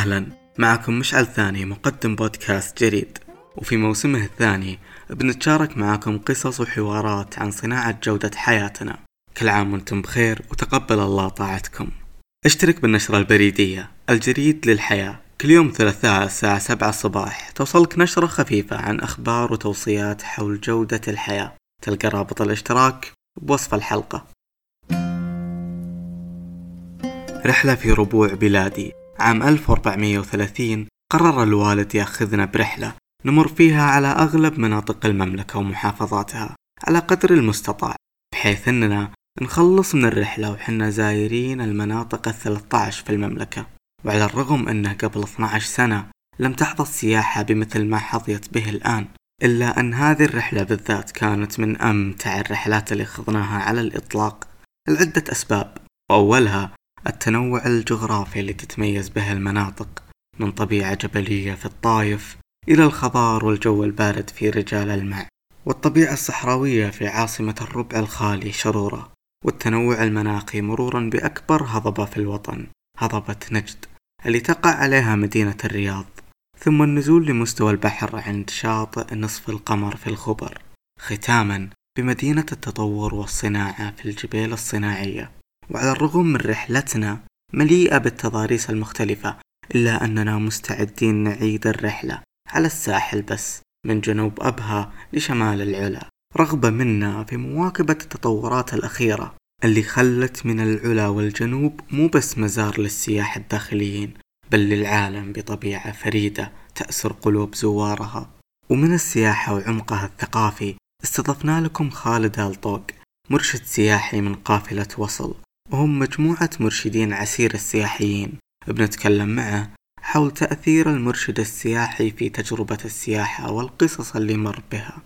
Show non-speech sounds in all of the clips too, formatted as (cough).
أهلا. معكم مشعل ثاني مقدم بودكاست جريد وفي موسمه الثاني بنتشارك معكم قصص وحوارات عن صناعة جودة حياتنا. كل عام وأنتم بخير وتقبل الله طاعتكم. اشترك بالنشرة البريدية الجريد للحياة. كل يوم ثلاثاء الساعة سبعة الصباح توصلك نشرة خفيفة عن أخبار وتوصيات حول جودة الحياة. تلقى رابط الاشتراك بوصف الحلقة. رحلة في ربوع بلادي. عام 1430 قرر الوالد ياخذنا برحلة نمر فيها على أغلب مناطق المملكة ومحافظاتها على قدر المستطاع بحيث أننا نخلص من الرحلة وحنا زايرين المناطق الثلاثة عشر في المملكة. وعلى الرغم أنه قبل 12 سنة لم تحظى السياحة بمثل ما حظيت به الآن إلا أن هذه الرحلة بالذات كانت من أمتع الرحلات اللي خضناها على الإطلاق لعدة أسباب. وأولها التنوع الجغرافي اللي تتميز به المناطق من طبيعة جبلية في الطايف إلى الخضار والجو البارد في رجال الماء. والطبيعة الصحراوية في عاصمة الربع الخالي شرورة. والتنوع المناخي مرورا بأكبر هضبة في الوطن هضبة نجد اللي تقع عليها مدينة الرياض. ثم النزول لمستوى البحر عند شاطئ نصف القمر في الخبر ختاما بمدينة التطور والصناعة في الجبيل الصناعية. وعلى الرغم من رحلتنا مليئة بالتضاريس المختلفة إلا أننا مستعدين نعيد الرحلة على الساحل بس من جنوب أبها لشمال العلا. رغبة منا في مواكبة التطورات الأخيرة اللي خلت من العلا والجنوب مو بس مزار للسياح الداخليين بل للعالم بطبيعة فريدة تأسر قلوب زوارها. ومن السياحة وعمقها الثقافي استضفنا لكم خالد الطوق مرشد سياحي من قافلة وصل. وهم مجموعة مرشدين عسير السياحيين. بنتكلم معه حول تأثير المرشد السياحي في تجربة السياحة والقصص اللي مر بها.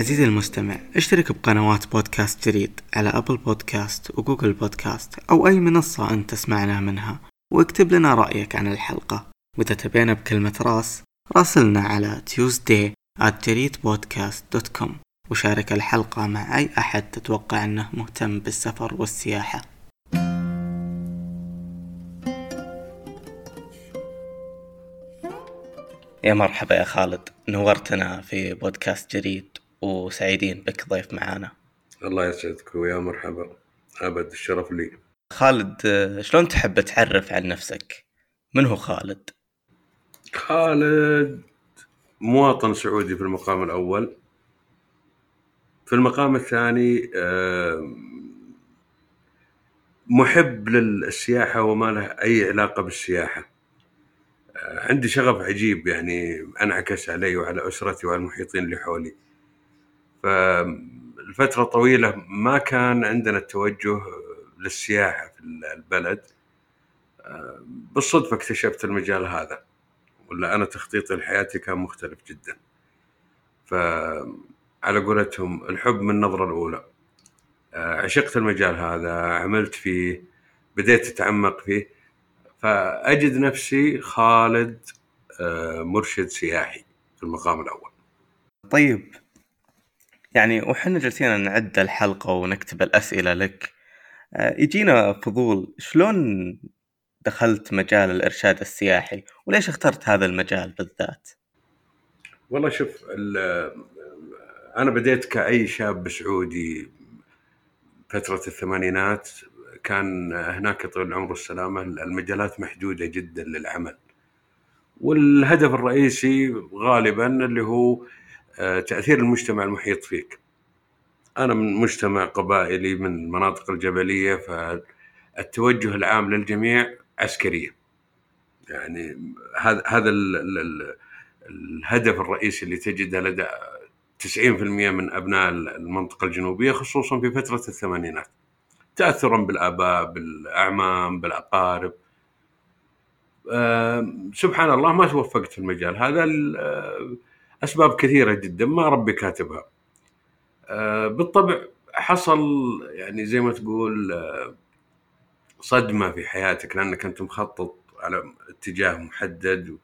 عزيزي المستمع اشترك بقنوات بودكاست جريد على أبل بودكاست وجوجل بودكاست أو أي منصة أنت تسمعنا منها واكتب لنا رأيك عن الحلقة. وإذا تبينا بكلمة راس راسلنا على tuesday at جريدبودكاست.com وشارك الحلقة مع أي أحد تتوقع أنه مهتم بالسفر والسياحة. يا مرحبا يا خالد. نورتنا في بودكاست جريد وسعيدين بك ضيف معانا. الله يسعدك ويا مرحبا. أبد الشرف لي. خالد شلون تحب تعرف عن نفسك؟ من هو خالد؟ خالد. مواطن سعودي في المقام الأول. في المقام الثاني محب للسياحة وما له أي علاقة بالسياحة. عندي شغف عجيب يعني أنعكس علي وعلى أسرتي وعلى المحيطين اللي حولي. فالفترة طويلة ما كان عندنا التوجه للسياحة في البلد. بالصدفة اكتشفت المجال هذا. ولا أنا تخطيطي لحياتي كان مختلف جدا. فعلى قولتهم الحب من النظرة الأولى. عشقت المجال هذا عملت فيه بديت أتعمق فيه. فأجد نفسي خالد مرشد سياحي في المقام الأول. طيب يعني وحنا جالسين نعد الحلقة ونكتب الأسئلة لك. يجينا فضول شلون دخلت مجال الإرشاد السياحي وليش اخترت هذا المجال بالذات؟ والله شوف أنا بديت كأي شاب سعودي فترة الثمانينات كان هناك طول العمر والسلامة المجالات محدودة جدا للعمل والهدف الرئيسي غالبا اللي هو تأثير المجتمع المحيط فيك أنا من مجتمع قبائلي من المناطق الجبلية فالتوجه العام للجميع عسكرية. يعني هذا هذا الهدف الرئيسي اللي تجده لدى 90% من أبناء المنطقة الجنوبية خصوصا في فترة الثمانينات. تأثرا بالآباء بالأعمام بالأقارب. أه سبحان الله ما توفقت في المجال هذا. أسباب كثيرة جدا ما ربي كاتبها. أه بالطبع حصل يعني زي ما تقول أه صدمة في حياتك لأنك أنت مخطط على اتجاه محدد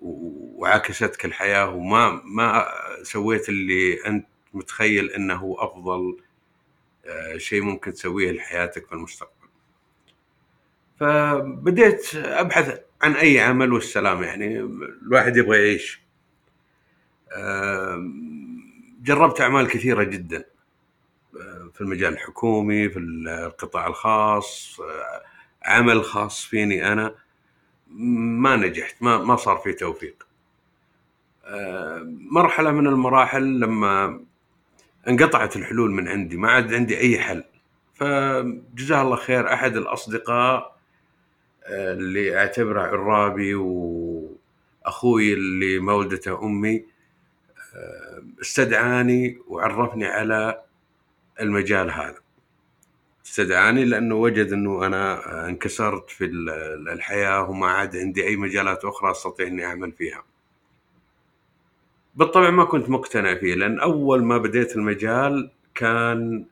وعكستك الحياة وما ما سويت اللي أنت متخيل أنه أفضل آه، شيء ممكن تسويه لحياتك في المستقبل. فبديت أبحث عن أي عمل والسلام يعني الواحد يبغى يعيش. جربت أعمال كثيرة جدا. في المجال الحكومي في القطاع الخاص عمل خاص فيني أنا. ما نجحت ما ما صار في توفيق. مرحلة من المراحل لما انقطعت الحلول من عندي ما عاد عندي أي حل. فجزاه الله خير أحد الأصدقاء اللي أعتبره عرابي وأخوي اللي مولدته أمي استدعاني وعرفني على المجال هذا استدعاني لأنه وجد أنه أنا انكسرت في الحياة وما عاد عندي أي مجالات أخرى أستطيع إني أعمل فيها. بالطبع ما كنت مقتنع فيه لأن أول ما بديت المجال كان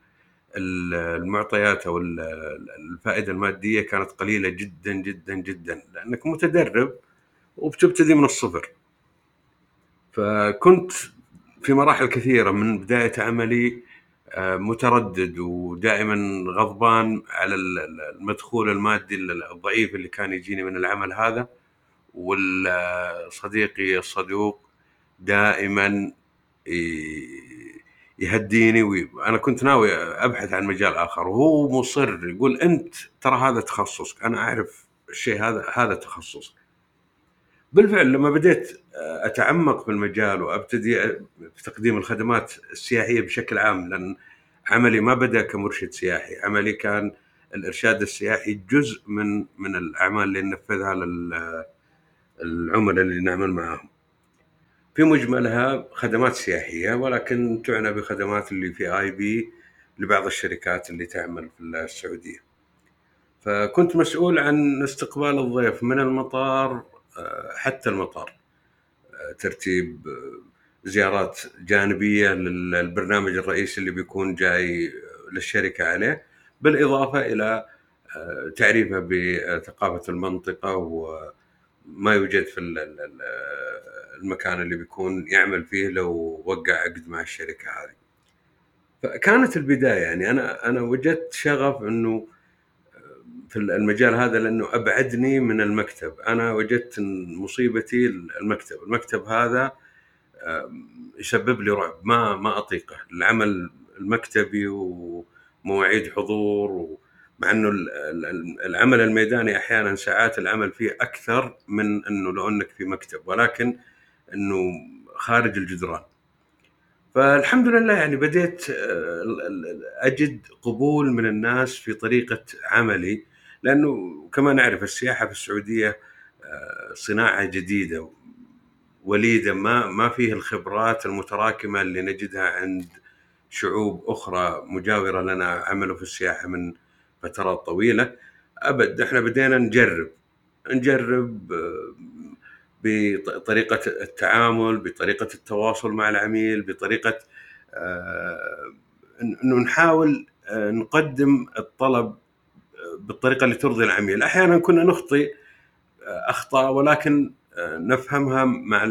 المعطيات أو الفائدة المادية كانت قليلة جدا جدا جدا لأنك متدرب وبتبتدي من الصفر. فكنت في مراحل كثيرة من بداية عملي متردد ودائما غضبان على المدخول المادي الضعيف اللي كان يجيني من العمل هذا. والصديقي الصدوق دائما يهديني وأنا كنت ناوي أبحث عن مجال آخر. وهو مصر يقول أنت ترى هذا تخصصك. أنا أعرف الشيء هذا هذا تخصصك. بالفعل لما بديت أتعمق في المجال وأبتدي في تقديم الخدمات السياحية بشكل عام لأن عملي ما بدأ كمرشد سياحي. عملي كان الإرشاد السياحي جزء من من الأعمال اللي ننفذها للعملاء اللي نعمل معهم في مجملها خدمات سياحية ولكن تعنى بخدمات اللي في آي بي لبعض الشركات اللي تعمل في السعودية. فكنت مسؤول عن استقبال الضيف من المطار آه، حتى المطار آه، ترتيب آه، زيارات جانبية للبرنامج الرئيسي اللي بيكون جاي للشركة عليه بالإضافة إلى تعريفه بثقافة المنطقة وما يوجد في المكان اللي بيكون يعمل فيه لو وقع عقد مع الشركة هذه. فكانت البداية يعني أنا أنا وجدت شغف إنه في المجال هذا لأنه أبعدني من المكتب، أنا وجدت مصيبتي المكتب، المكتب هذا يسبب لي رعب. ما ما أطيقه، العمل المكتبي ومواعيد حضور مع إنه العمل الميداني أحيانا ساعات العمل فيه أكثر من إنه لو إنك في مكتب. ولكن إنه خارج الجدران. فالحمد لله يعني بديت آه، أجد قبول من الناس في طريقة عملي. لأنه كما نعرف السياحة في السعودية آه، صناعة جديدة وليدة ما ما فيه الخبرات المتراكمة اللي نجدها عند شعوب أخرى مجاورة لنا عملوا في السياحة من فترات طويلة. أبد إحنا بدينا نجرب. نجرب آه، بطريقة التعامل بطريقة التواصل مع العميل بطريقة آه، انه نحاول نقدم الطلب بالطريقة اللي ترضي العميل. أحيانا كنا نخطئ آه، أخطاء ولكن آه، نفهمها مع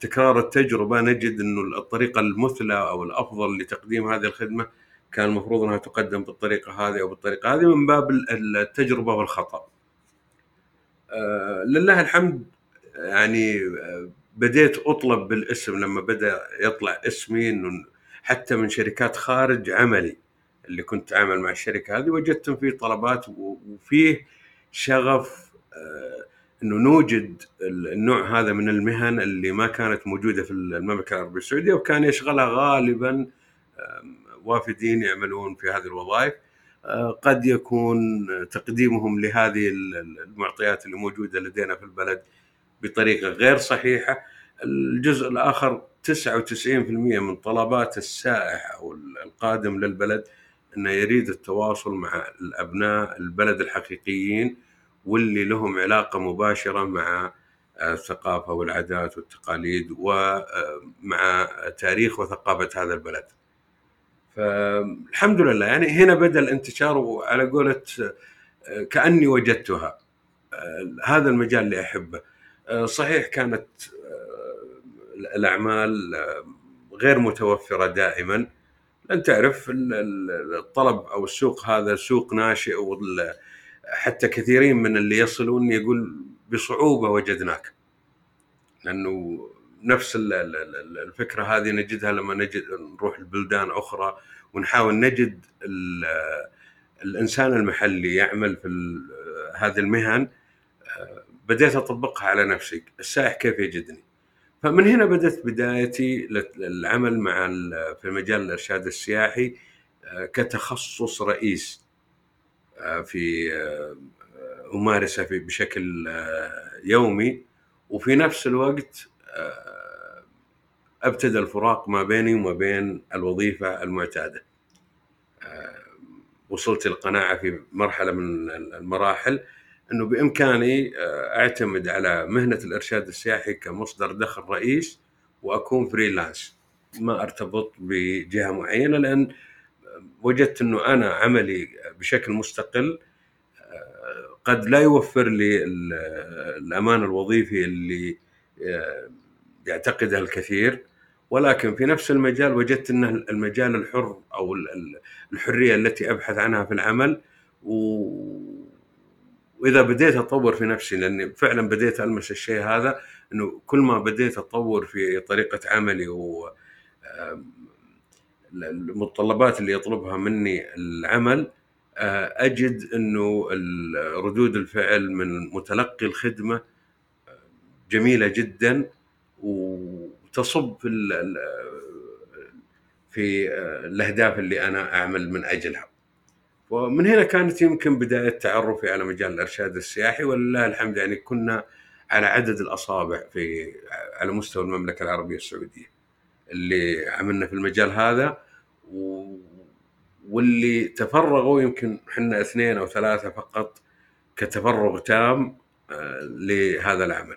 تكرار التجربة. نجد انه الطريقة المثلى أو الأفضل لتقديم هذه الخدمة كان المفروض أنها تقدم بالطريقة هذه أو بالطريقة هذه من باب التجربة والخطأ. آه، لله الحمد يعني بديت أطلب بالاسم لما بدأ يطلع اسمي إنه حتى من شركات خارج عملي. اللي كنت اعمل مع الشركة هذه وجدت فيه طلبات وفيه شغف آه، إنه نوجد النوع هذا من المهن اللي ما كانت موجودة في المملكة العربية السعودية وكان يشغلها غالبا وافدين يعملون في هذه الوظائف. آه، قد يكون تقديمهم لهذه المعطيات اللي موجودة لدينا في البلد بطريقة غير صحيحة. الجزء الآخر 99% من طلبات السائح أو القادم للبلد إنه يريد التواصل مع الأبناء البلد الحقيقيين واللي لهم علاقة مباشرة مع الثقافة والعادات والتقاليد ومع تاريخ وثقافة هذا البلد. فالحمد لله يعني هنا بدأ الانتشار وعلى قولة كأني وجدتها. هذا المجال اللي أحبه. صحيح كانت الأعمال غير متوفرة دائما. أنت تعرف ال- ال- الطلب أو السوق هذا سوق ناشئ حتى كثيرين من اللي يصلون يقول بصعوبة وجدناك. لأنه نفس ال- ال- ال- الفكرة هذه نجدها لما نجد نروح لبلدان أخرى ونحاول نجد ال- الإنسان المحلي يعمل في هذه المهن آه، بديت أطبقها على نفسي. السائح كيف يجدني؟ فمن هنا بدأت بدايتي للعمل مع في مجال الإرشاد السياحي آه، كتخصص رئيس آه، في آه، أمارسه بشكل يومي وفي نفس الوقت ابتدى الفراق ما بيني وما بين الوظيفة المعتادة. وصلت القناعة في مرحلة من المراحل إنه بإمكاني آه، أعتمد على مهنة الإرشاد السياحي كمصدر دخل رئيس وأكون فريلانس. ما أرتبط بجهة معينة لأن وجدت إنه أنا عملي بشكل مستقل آه، قد لا يوفر لي ال- الأمان الوظيفي اللي آه، يعتقدها الكثير. ولكن في نفس المجال وجدت انه المجال الحر أو ال- ال- الحرية التي أبحث عنها في العمل و... وإذا بديت اطور في نفسي لأني فعلا بديت ألمس الشيء هذا إنه كل ما بديت اطور في طريقة عملي و المتطلبات اللي يطلبها مني العمل آه، أجد إنه ردود الفعل من متلقي الخدمة آه، جميلة جدا وتصب في في آه، الأهداف اللي أنا أعمل من أجلها. ومن هنا كانت يمكن بداية تعرفي على مجال الإرشاد السياحي ولله الحمد يعني كنا على عدد الأصابع في على مستوى المملكة العربية السعودية اللي عملنا في المجال هذا و... واللي تفرغوا يمكن إحنا اثنين أو ثلاثة فقط كتفرغ تام آه، لهذا العمل.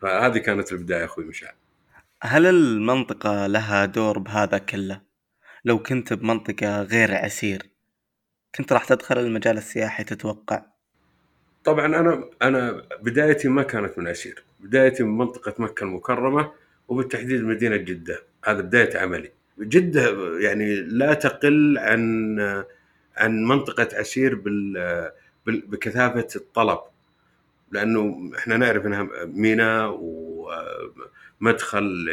فهذه كانت البداية أخوي مشعل. هل المنطقة لها دور بهذا كله؟ لو كنت بمنطقة غير عسير كنت راح تدخل المجال السياحي تتوقع؟ طبعا أنا أنا بدايتي ما كانت من عسير، بدايتي من منطقة مكة المكرمة وبالتحديد مدينة جدة، هذا بداية عملي. جدة يعني لا تقل عن عن منطقة عسير بال بكثافة الطلب لأنه إحنا نعرف إنها ميناء ومدخل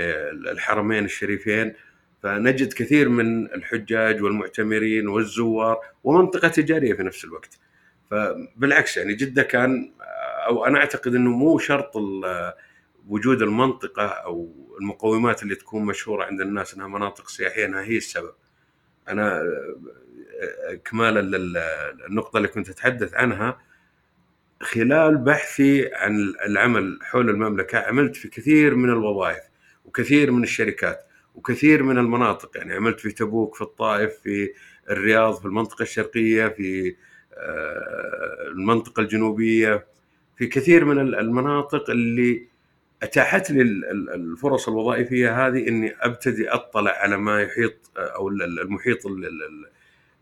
الحرمين الشريفين فنجد كثير من الحجاج والمعتمرين والزوار ومنطقة تجارية في نفس الوقت. فبالعكس يعني جدة كان أو أنا أعتقد إنه مو شرط وجود المنطقة أو المقومات اللي تكون مشهورة عند الناس إنها مناطق سياحية إنها هي السبب. أنا اكمالا للنقطة اللي كنت أتحدث عنها خلال بحثي عن العمل حول المملكة عملت في كثير من الوظائف وكثير من الشركات وكثير من المناطق يعني عملت في تبوك في الطائف في الرياض في المنطقة الشرقية في آه، المنطقة الجنوبية في كثير من المناطق اللي أتاحت لي ال- ال- الفرص الوظائفية هذه إني أبتدي أطلع على ما يحيط أو ال- ال- المحيط ال- ال-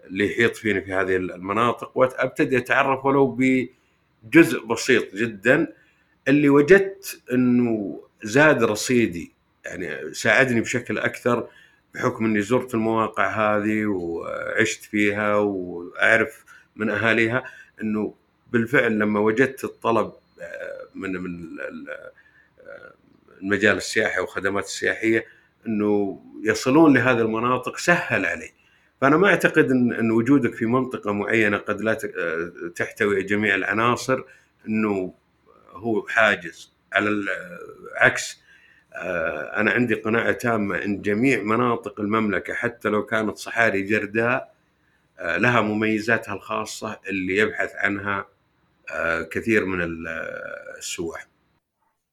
اللي يحيط فيني في هذه المناطق وابتدي أتعرف ولو بجزء بسيط جدا اللي وجدت إنه زاد رصيدي يعني ساعدني بشكل أكثر بحكم إني زرت المواقع هذه وعشت فيها وأعرف من أهاليها إنه بالفعل لما وجدت الطلب آه، من من آه، المجال السياحي والخدمات السياحية إنه يصلون لهذه المناطق سهل علي. فأنا ما أعتقد ان إن وجودك في منطقة معينة قد لا آه، تحتوي جميع العناصر إنه هو حاجز. على العكس أنا عندي قناعة تامة إن جميع مناطق المملكة حتى لو كانت صحاري جرداء آه، لها مميزاتها الخاصة اللي يبحث عنها آه، كثير من ال- آه، السواح.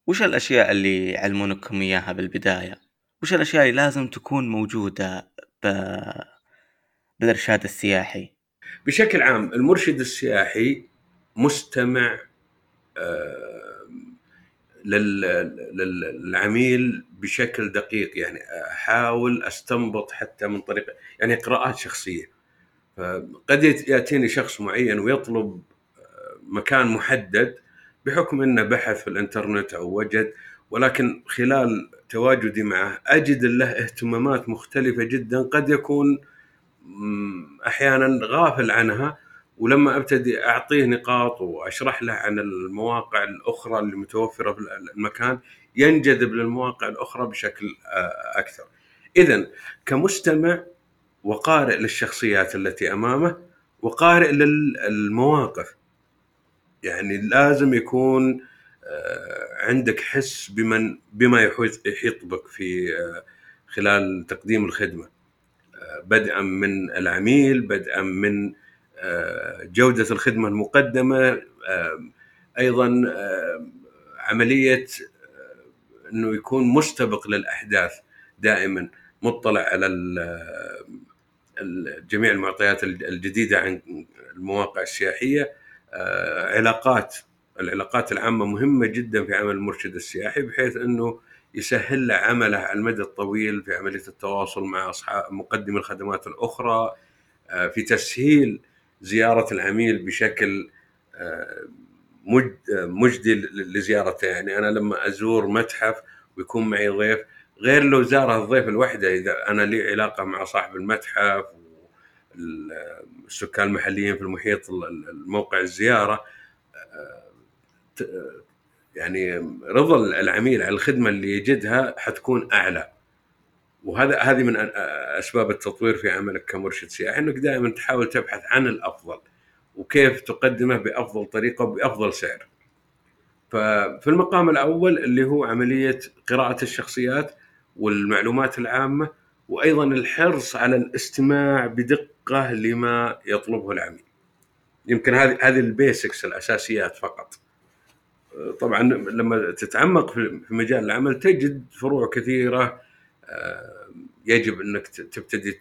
وش الأشياء اللي يعلمونكم إياها بالبداية؟ وش الأشياء اللي لازم تكون موجودة ب... بالإرشاد السياحي؟ بشكل عام المرشد السياحي مستمع آه، للعميل بشكل دقيق يعني أحاول أستنبط حتى من طريق يعني قراءات شخصية. فقد يأتيني شخص معين ويطلب آه، مكان محدد بحكم إنه بحث في الإنترنت أو وجد ولكن خلال تواجدي معه أجد له اهتمامات مختلفة جدا قد يكون أحيانا غافل عنها ولما أبتدي أعطيه نقاط وأشرح له عن المواقع الأخرى اللي متوفرة في المكان ينجذب للمواقع الأخرى بشكل آه، أكثر. اذا كمستمع وقارئ للشخصيات التي أمامه وقارئ للمواقف. يعني لازم يكون آه، عندك حس بمن بما يحيط بك في آه، خلال تقديم الخدمة. بدءا من العميل، بدءا من جودة الخدمة المقدمة، أيضا عملية إنه يكون مستبق للأحداث دائما مطلع على جميع المعطيات الجديدة عن المواقع السياحية. آه، علاقات العلاقات العامة مهمة جدا في عمل المرشد السياحي بحيث إنه يسهل له عمله على المدى الطويل في عملية التواصل مع اصحاب مقدمي الخدمات الأخرى. آه، في تسهيل زيارة العميل بشكل آه، مجدي لزيارته. يعني أنا لما أزور متحف ويكون معي ضيف غير لو زاره الضيف الوحدة إذا أنا لي علاقة مع صاحب المتحف والسكان المحليين في المحيط الموقع الزيارة يعني رضا العميل على الخدمة اللي يجدها حتكون أعلى. وهذا هذه من أسباب التطوير في عملك كمرشد سياحي إنك دائما تحاول تبحث عن الأفضل وكيف تقدمه بأفضل طريقة وبأفضل سعر. ففي المقام الأول اللي هو عملية قراءة الشخصيات والمعلومات العامة وأيضا الحرص على الاستماع بدقة لما يطلبه العميل. يمكن هذه هذه البيسكس الأساسيات فقط. طبعا لما تتعمق في مجال العمل تجد فروع كثيرة يجب إنك تبتدي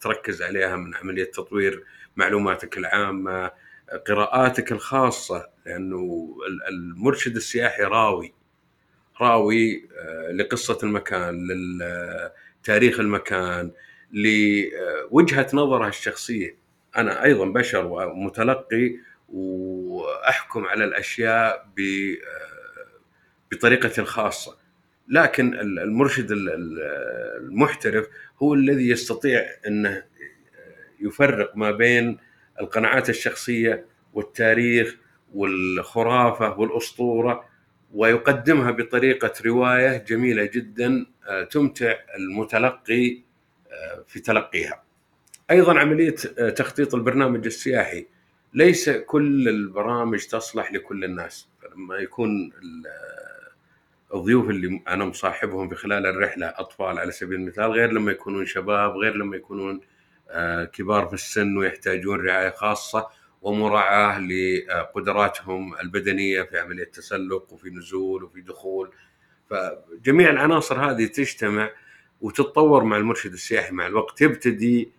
تركز عليها من عملية تطوير معلوماتك العامة قراءاتك الخاصة لأنه المرشد السياحي راوي راوي آه، لقصة المكان لتاريخ المكان لوجهة نظره الشخصية. أنا أيضا بشر ومتلقي وأحكم على الأشياء آه، بطريقتي الخاصة. لكن المرشد المحترف هو الذي يستطيع أنه يفرق ما بين القناعات الشخصية والتاريخ والخرافة والأسطورة ويقدمها بطريقة رواية جميلة جدا آه، تمتع المتلقي آه، في تلقيها. أيضا عملية آه، تخطيط البرنامج السياحي ليس كل البرامج تصلح لكل الناس لما يكون الضيوف اللي أنا مصاحبهم في خلال الرحلة أطفال على سبيل المثال غير لما يكونون شباب غير لما يكونون آه، كبار في السن ويحتاجون رعاية خاصة ومراعاة لقدراتهم البدنية في عملية تسلق وفي نزول وفي دخول. فجميع العناصر هذه تجتمع وتتطور مع المرشد السياحي مع الوقت. يبتدي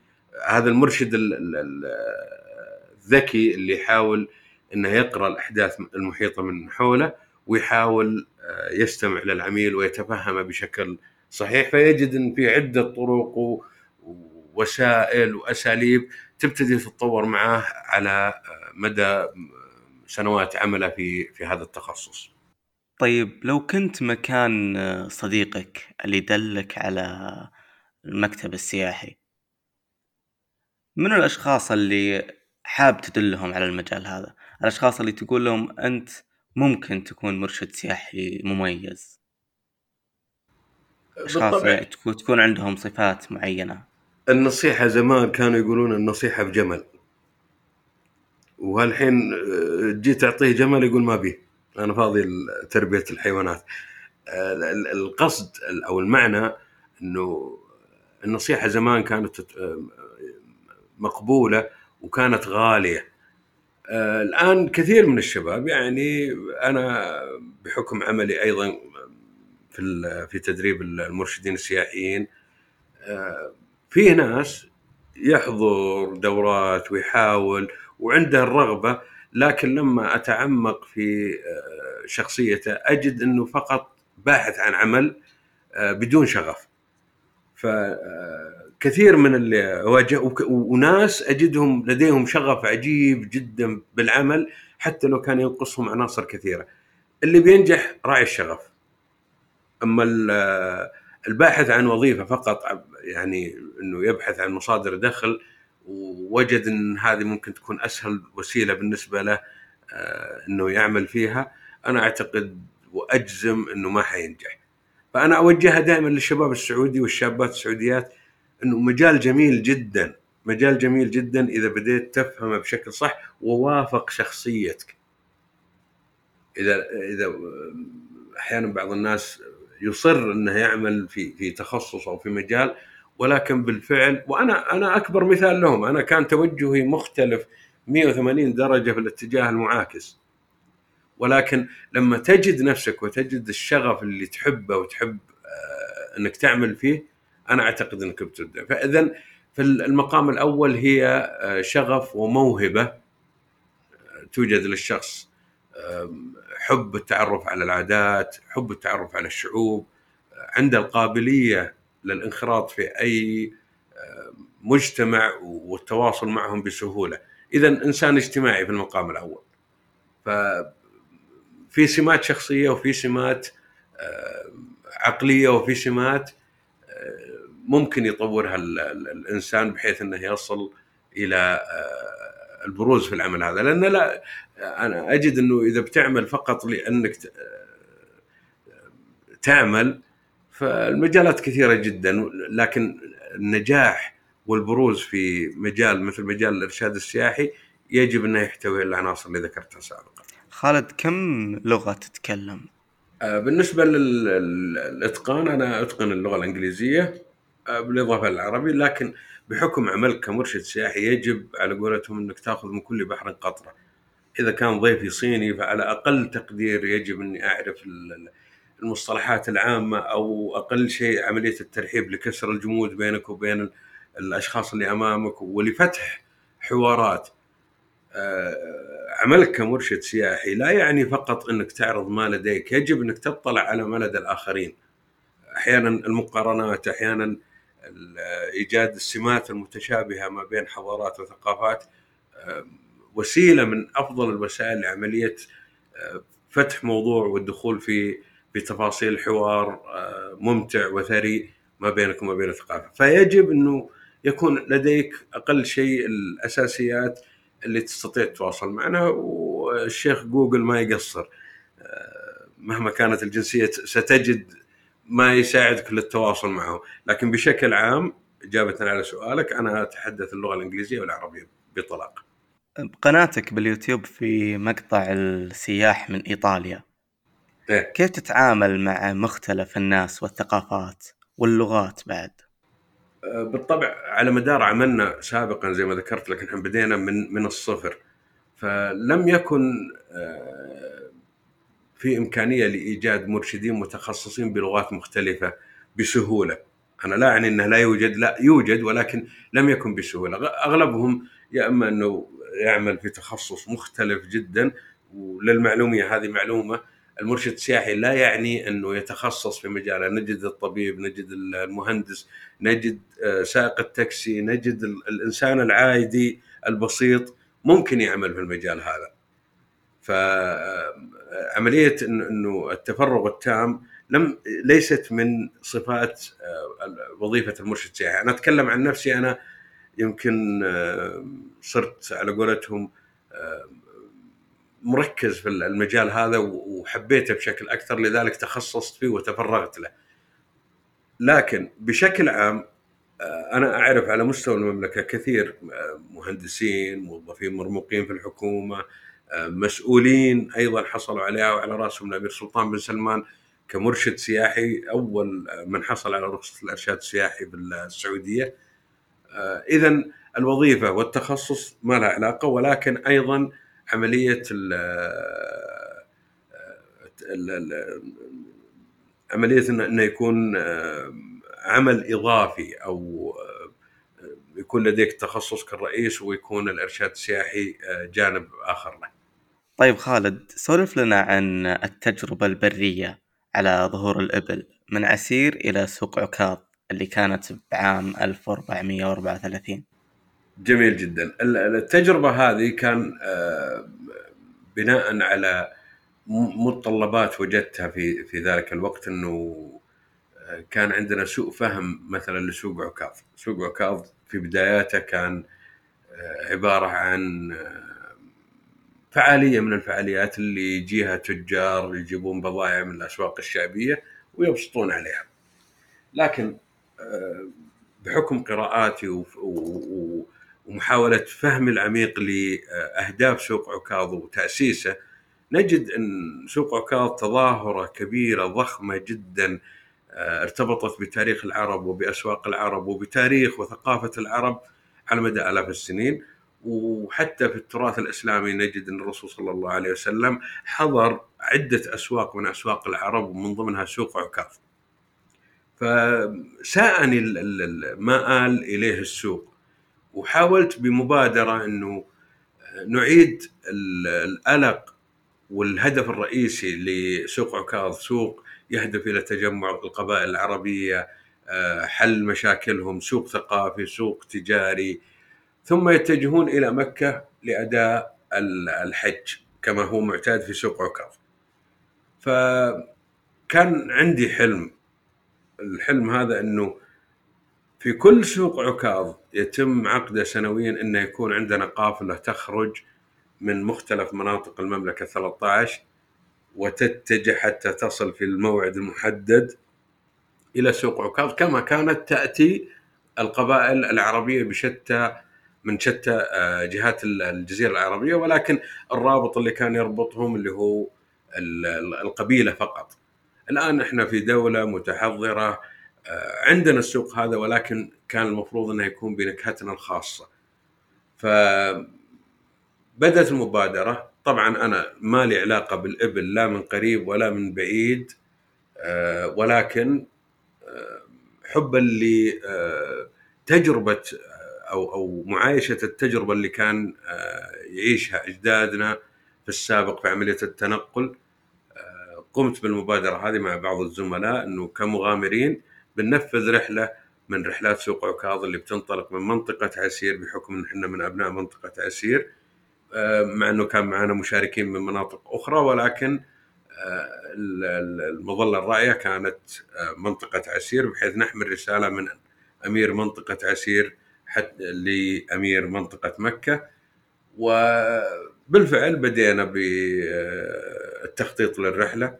هذا المرشد الذكي اللي يحاول إنه يقرأ الأحداث المحيطة من حوله ويحاول آه، يستمع للعميل ويتفهمه بشكل صحيح فيجد إن في عدة طرق ووسائل وأساليب تبتدي تتطور معه على آه، مدى سنوات عمله في في هذا التخصص. طيب لو كنت مكان آه، صديقك اللي دلك على المكتب السياحي من الأشخاص اللي حاب تدلهم على المجال هذا؟ الأشخاص اللي تقول لهم أنت ممكن تكون مرشد سياحي مميز. أشخاص تكون عندهم صفات معينة. النصيحة زمان كانوا يقولون النصيحة بجمل. وهالحين آه، جيت أعطيه جمل يقول ما بيه. أنا فاضي تربيه الحيوانات. آه، القصد أو المعنى إنه النصيحة زمان كانت آه، مقبولة وكانت غالية. آه، الآن كثير من الشباب يعني أنا بحكم عملي أيضا في في تدريب المرشدين السياحيين آه، فيه ناس يحضر دورات ويحاول وعنده الرغبة لكن لما أتعمق في آه، شخصيته أجد إنه فقط باحث عن عمل بدون شغف. ف كثير من اللي واجه وناس أجدهم لديهم شغف عجيب جدا بالعمل حتى لو كان ينقصهم عناصر كثيرة. اللي بينجح راعي الشغف. أما (hesitation) الباحث عن وظيفة فقط يعني إنه يبحث عن مصادر دخل ووجد إن هذه ممكن تكون أسهل وسيلة بالنسبة له آه، إنه يعمل فيها أنا أعتقد وأجزم إنه ما حينجح فأنا أوجهها دائما للشباب السعودي والشابات السعوديات إنه مجال جميل جدا مجال جميل جدا إذا بديت تفهمه بشكل صح ووافق شخصيتك. إذا إذا أحيانا بعض الناس يصر إنه يعمل في في تخصص أو في مجال ولكن بالفعل وأنا أنا أكبر مثال لهم أنا كان توجهي مختلف 180 درجة في الاتجاه المعاكس. ولكن لما تجد نفسك وتجد الشغف اللي تحبه وتحب آه، إنك تعمل فيه أنا أعتقد إنك بتبدع فاذا في المقام الأول هي آه، شغف وموهبة آه، توجد للشخص حب التعرف على العادات حب التعرف على الشعوب عنده القابلية للانخراط في أي مجتمع والتواصل معهم بسهولة. اذا إنسان اجتماعي في المقام الأول. ففي سمات شخصية وفي سمات عقلية وفي سمات ممكن يطورها الإنسان بحيث إنه يصل إلى آه، البروز في العمل هذا لأن لا أنا أجد إنه إذا بتعمل فقط لأنك تعمل فالمجالات كثيرة جدا لكن النجاح والبروز في مجال مثل مجال الإرشاد السياحي يجب إنه يحتوي العناصر اللي ذكرتها سابقا. خالد كم لغة تتكلم؟ آه، بالنسبة للإتقان أنا أتقن اللغة الإنجليزية بالإضافة للعربي لكن بحكم عملك كمرشد سياحي يجب على قولتهم إنك تأخذ من كل بحر قطرة. إذا كان ضيفي صيني فعلى أقل تقدير يجب إني أعرف المصطلحات العامة أو أقل شيء عملية الترحيب لكسر الجمود بينك وبين الأشخاص اللي أمامك ولفتح حوارات. آه، عملك كمرشد سياحي لا يعني فقط إنك تعرض ما لديك، يجب إنك تطلع على ما لدى الآخرين. أحيانا المقارنات، أحيانا إيجاد السمات المتشابهة ما بين حضارات وثقافات وسيلة من أفضل الوسائل لعملية فتح موضوع والدخول في في تفاصيل حوار ممتع وثري ما بينك وما بين الثقافة، فيجب إنه يكون لديك أقل شيء الأساسيات اللي تستطيع تتواصل معنا والشيخ جوجل ما يقصر. مهما كانت الجنسية ستجد ما يساعدك للتواصل معه لكن بشكل عام إجابة على سؤالك أنا أتحدث اللغة الإنجليزية والعربية بطلاق قناتك باليوتيوب في مقطع السياح من إيطاليا إيه؟ كيف تتعامل مع مختلف الناس والثقافات واللغات بعد؟ أه، بالطبع على مدار عملنا سابقا زي ما ذكرت لك نحن بدينا من من الصفر فلم يكن أه، في إمكانية لإيجاد مرشدين متخصصين بلغات مختلفة بسهولة. أنا لا اعني إنه لا يوجد لا يوجد ولكن لم يكن بسهولة. أغلبهم يا إما إنه يعمل في تخصص مختلف جدا وللمعلومية هذه معلومة. المرشد السياحي لا يعني إنه يتخصص في مجاله. نجد الطبيب نجد المهندس نجد آه، سائق التاكسي نجد الإنسان العادي البسيط ممكن يعمل في المجال هذا. عملية إنه التفرغ التام لم ليست من صفات آه، وظيفة المرشد السياحي، أنا أتكلم عن نفسي أنا يمكن آه، صرت على قولتهم آه، مركز في المجال هذا وحبيته بشكل أكثر لذلك تخصصت فيه وتفرغت له. لكن بشكل عام أنا أعرف على مستوى المملكة كثير مهندسين موظفين مرموقين في الحكومة مسؤولين أيضا حصلوا عليها وعلى رأسهم الأمير سلطان بن سلمان كمرشد سياحي أول من حصل على رخصة الإرشاد السياحي بالسعودية اذا الوظيفة والتخصص ما لها علاقة ولكن أيضا عملية عملية إنه يكون عمل إضافي أو يكون لديك تخصص كالرئيس ويكون الإرشاد السياحي جانب آخر له. طيب خالد سولف لنا عن التجربة البرية على ظهور الإبل من عسير إلى سوق عكاظ اللي كانت بعام 1434 جميل جدا. التجربة هذه كان آه، بناء على متطلبات وجدتها في في ذلك الوقت إنه كان عندنا سوء فهم مثلا لسوق عكاظ، سوق عكاظ في بداياته كان عبارة عن فعالية من الفعاليات اللي يجيها تجار يجيبون بضائع من الأسواق الشعبية ويبسطون عليها. لكن بحكم قراءاتي ومحاولة فهمي العميق لأهداف سوق عكاظ وتأسيسه نجد أن سوق عكاظ تظاهرة كبيرة ضخمة جدا ارتبطت بتاريخ العرب وبأسواق العرب وبتاريخ وثقافة العرب على مدى آلاف السنين وحتى في التراث الإسلامي نجد أن الرسول صلى الله عليه وسلم حضر عدة أسواق من أسواق العرب ومن ضمنها سوق عكاظ. فساءني ما آل إليه السوق وحاولت بمبادرة أنه نعيد الألق والهدف الرئيسي لسوق عكاظ سوق يهدف إلى تجمع القبائل العربية حل مشاكلهم سوق ثقافي سوق تجاري ثم يتجهون إلى مكة لأداء الحج كما هو معتاد في سوق عكاظ. فكان عندي حلم الحلم هذا إنه في كل سوق عكاظ يتم عقده سنويا إنه يكون عندنا قافلة تخرج من مختلف مناطق المملكة 13 وتتجه حتى تصل في الموعد المحدد إلى سوق عكاظ كما كانت تأتي القبائل العربية بشتى من شتى جهات الجزيرة العربية ولكن الرابط اللي كان يربطهم اللي هو القبيلة فقط. الآن إحنا في دولة متحضرة عندنا السوق هذا ولكن كان المفروض إنه يكون بنكهتنا الخاصة. ف بدأت المبادرة طبعا أنا ما لي علاقة بالإبل لا من قريب ولا من بعيد ولكن حبا لتجربه أو أو معايشة التجربة اللي كان يعيشها أجدادنا في السابق في عملية التنقل. قمت بالمبادرة هذه مع بعض الزملاء إنه كمغامرين بننفذ رحلة من رحلات سوق عكاظ اللي بتنطلق من منطقة عسير بحكم إن إحنا من أبناء منطقة عسير. مع إنه كان معنا مشاركين من مناطق أخرى ولكن المظلة الراعيه كانت منطقة عسير بحيث نحمل رسالة من أمير منطقة عسير حتى لامير منطقة مكة وبالفعل بدينا بالتخطيط للرحلة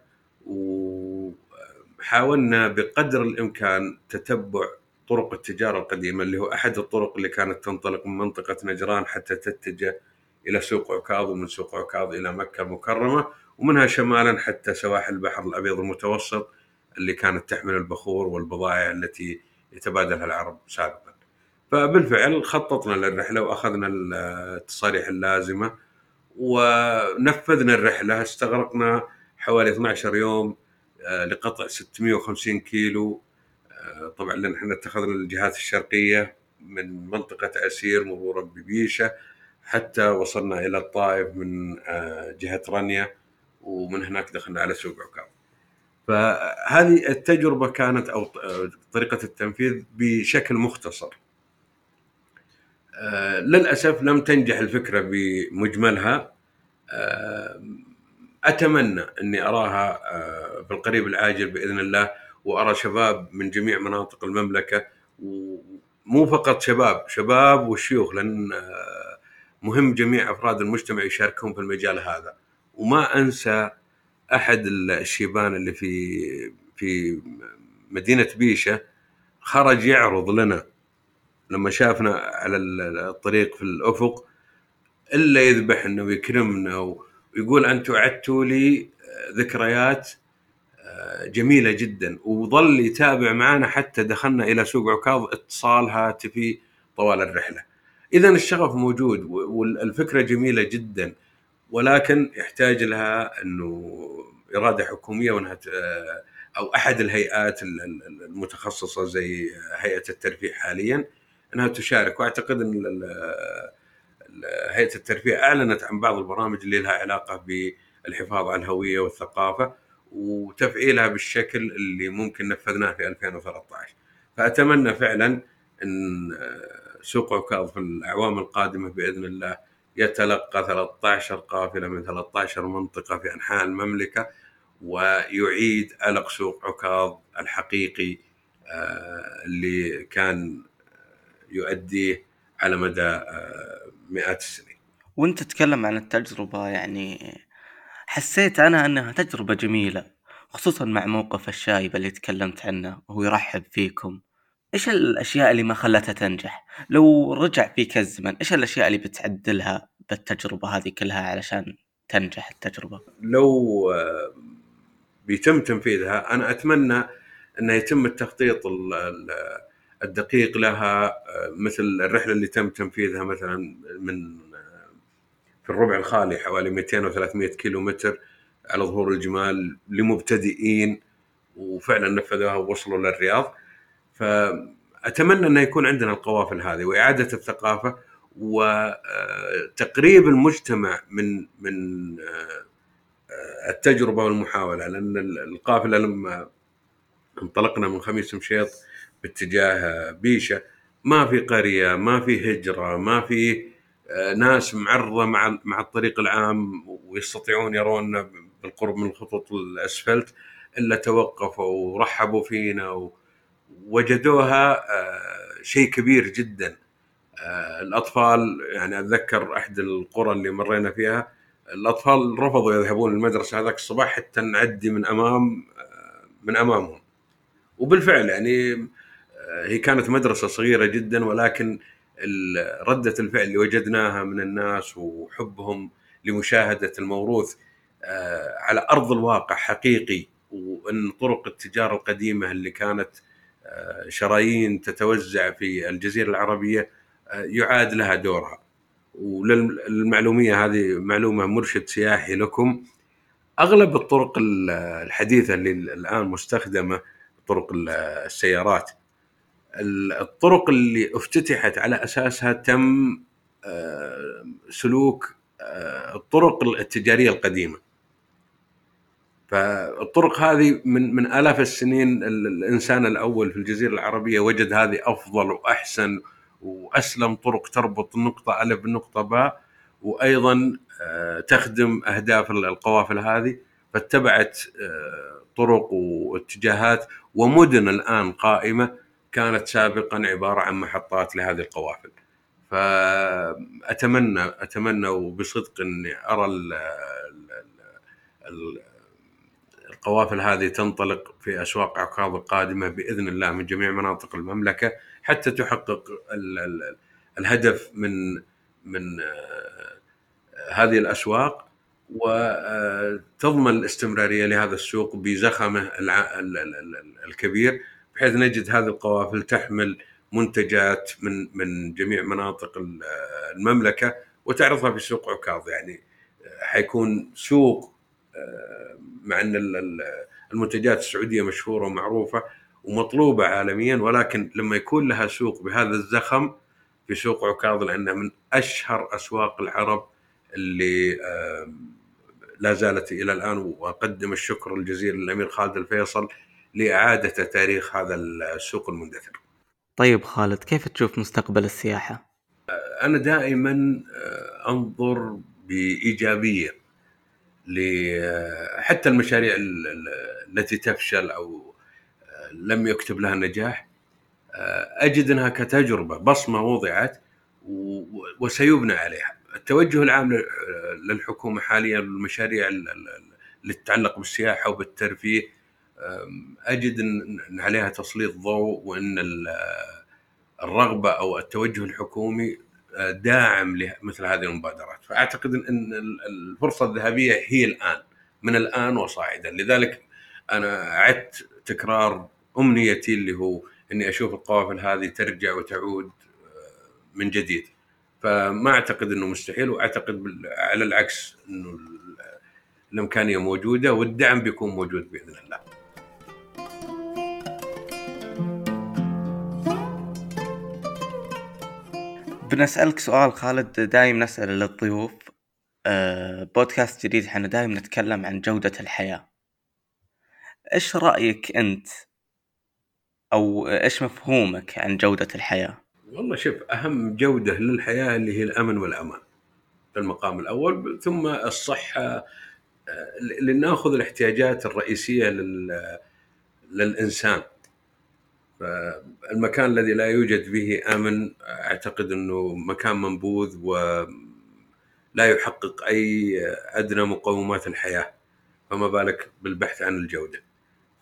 وحاولنا بقدر الإمكان تتبع طرق التجارة القديمة اللي هو أحد الطرق اللي كانت تنطلق من منطقة نجران حتى تتجه إلى سوق عكاظ ومن سوق عكاظ إلى مكة المكرمة ومنها شمالا حتى سواحل البحر الأبيض المتوسط اللي كانت تحمل البخور والبضائع التي يتبادلها العرب سابقا. فبالفعل خططنا للرحلة وأخذنا التصاريح اللازمة ونفذنا الرحلة استغرقنا حوالي 12 يوم لقطع 650 كيلو طبعا لأن إحنا اتخذنا الجهات الشرقية من منطقة عسير مرورا ببيشه حتى وصلنا إلى الطائف من جهة رنيا ومن هناك دخلنا على سوق عكاظ. فهذه التجربة كانت أو طريقة التنفيذ بشكل مختصر. للأسف لم تنجح الفكرة بمجملها. أتمنى أني أراها في القريب العاجل بإذن الله وأرى شباب من جميع مناطق المملكة ومو فقط شباب شباب والشيوخ لأن مهم جميع أفراد المجتمع يشاركون في المجال هذا. وما أنسى أحد الشيبان اللي في في مدينة بيشة خرج يعرض لنا لما شافنا على الطريق في الأفق إلا يذبحنا ويكرمنا ويقول أنتم أعدتوا لي ذكريات جميلة جدا. وظل يتابع معنا حتى دخلنا إلى سوق عكاظ اتصال هاتفي طوال الرحلة. اذا الشغف موجود والفكرة جميلة جدا. ولكن يحتاج لها إنه إرادة حكومية وإنها أو أحد الهيئات المتخصصة زي هيئة الترفيه حاليا. إنها تشارك. وأعتقد إن هيئة الترفيه أعلنت عن بعض البرامج اللي لها علاقة بالحفاظ على الهوية والثقافة وتفعيلها بالشكل اللي ممكن نفذناه في 2013 فأتمنى فعلا إن سوق عكاظ في الأعوام القادمة بإذن الله يتلقى 13 قافلة من 13 منطقة في أنحاء المملكة ويعيد ألق سوق عكاظ الحقيقي آه، اللي كان يؤديه على مدى آه، مئات السنين. وانت تتكلم عن التجربة يعني حسيت أنا أنها تجربة جميلة خصوصا مع موقف الشايب اللي تكلمت عنه وهو يرحب فيكم. إيش الأشياء اللي ما خلتها تنجح؟ لو رجع فيك الزمن إيش الأشياء اللي بتعدلها بالتجربة هذه كلها علشان تنجح التجربة؟ لو آه، بيتم تنفيذها أنا أتمنى انه يتم التخطيط الدقيق لها آه، مثل الرحلة اللي تم تنفيذها مثلا من آه، في الربع الخالي حوالي 200 و 300 كيلو متر على ظهور الجمال لمبتدئين وفعلا نفذوها ووصلوا للرياض. فأتمنى انه يكون عندنا القوافل هذه وإعادة الثقافة وتقريب المجتمع من من التجربة والمحاولة لأن القافلة لما انطلقنا من خميس مشيط باتجاه بيشة. ما في قرية ما في هجرة ما في ناس معرضة مع مع الطريق العام ويستطيعون يرون بالقرب من الخطوط الأسفلت إلا توقفوا ورحبوا فينا ووجدوها شيء كبير جدا. الأطفال يعني أتذكر احد القرى اللي مرينا فيها الأطفال رفضوا يذهبون المدرسة هذاك الصباح حتى نعدي من أمام من أمامهم. وبالفعل يعني آه، هي كانت مدرسة صغيرة جدا ولكن ردة الفعل اللي وجدناها من الناس وحبهم لمشاهدة الموروث آه، على أرض الواقع حقيقي وإن طرق التجارة القديمة اللي كانت آه، شرايين تتوزع في الجزيرة العربية يعاد لها دورها. وللمعلومية هذه معلومة مرشد سياحي لكم. أغلب الطرق الحديثة اللي الآن مستخدمة طرق السيارات الطرق اللي افتتحت على أساسها تم آه، سلوك آه، الطرق التجارية القديمة. فالطرق هذه من من آلاف السنين الإنسان الأول في الجزيرة العربية وجد هذه أفضل وأحسن وأسلم طرق تربط النقطه الف بالنقطه باء وأيضا آه، تخدم أهداف القوافل هذه. فاتبعت طرق واتجاهات ومدن الآن قائمة كانت سابقا عبارة عن محطات لهذه القوافل. فأتمنى أتمنى وبصدق إني أرى ال ال القوافل هذه تنطلق في أسواق عكاظ القادمة بإذن الله من جميع مناطق المملكة حتى تحقق ال ال الهدف من من هذه الأسواق وتضمن الاستمرارية لهذا السوق بزخمه الكبير بحيث نجد هذه القوافل تحمل منتجات من من جميع مناطق المملكة وتعرضها في سوق عكاظ. يعني حيكون سوق آه، مع إن المنتجات السعودية مشهورة ومعروفة ومطلوبة عالميا ولكن لما يكون لها سوق بهذا الزخم في سوق عكاظ لأنها من أشهر أسواق العرب اللي لا زالت إلى الآن وأقدم الشكر الجزيل للأمير خالد الفيصل لإعادة تاريخ هذا السوق المندثر. طيب خالد كيف تشوف مستقبل السياحة؟ أنا دائما آه، أنظر بإيجابية حتى المشاريع التي تفشل أو آه، لم يكتب لها نجاح آه، أجد أنها كتجربة بصمة وضعت وسيبنى عليها. التوجه العام للحكومة حاليا المشاريع اللي تتعلق بالسياحة وبالترفيه أجد ان عليها تسليط ضوء وإن الرغبة أو التوجه الحكومي داعم لمثل هذه المبادرات. فأعتقد ان الفرصة الذهبية هي الآن من الآن وصاعدا. لذلك أنا أعدت تكرار أمنيتي اللي هو إني أشوف القوافل هذه ترجع وتعود من جديد. فما أعتقد إنه مستحيل وأعتقد على العكس إنه الإمكانية موجودة والدعم بيكون موجود بإذن الله. بنسألك سؤال خالد دايم نسأله للضيوف. أه بودكاست جديد إحنا دايم نتكلم عن جودة الحياة. إيش رأيك أنت؟ أو إيش مفهومك عن جودة الحياة؟ والله شوف أهم جودة للحياة اللي هي الأمن والأمان. المقام الأول ثم الصحة. لنأخذ الاحتياجات الرئيسية للإنسان. فالمكان الذي لا يوجد به آمن أعتقد إنه مكان منبوذ ولا يحقق أي أدنى مقومات الحياة فما بالك بالبحث عن الجودة.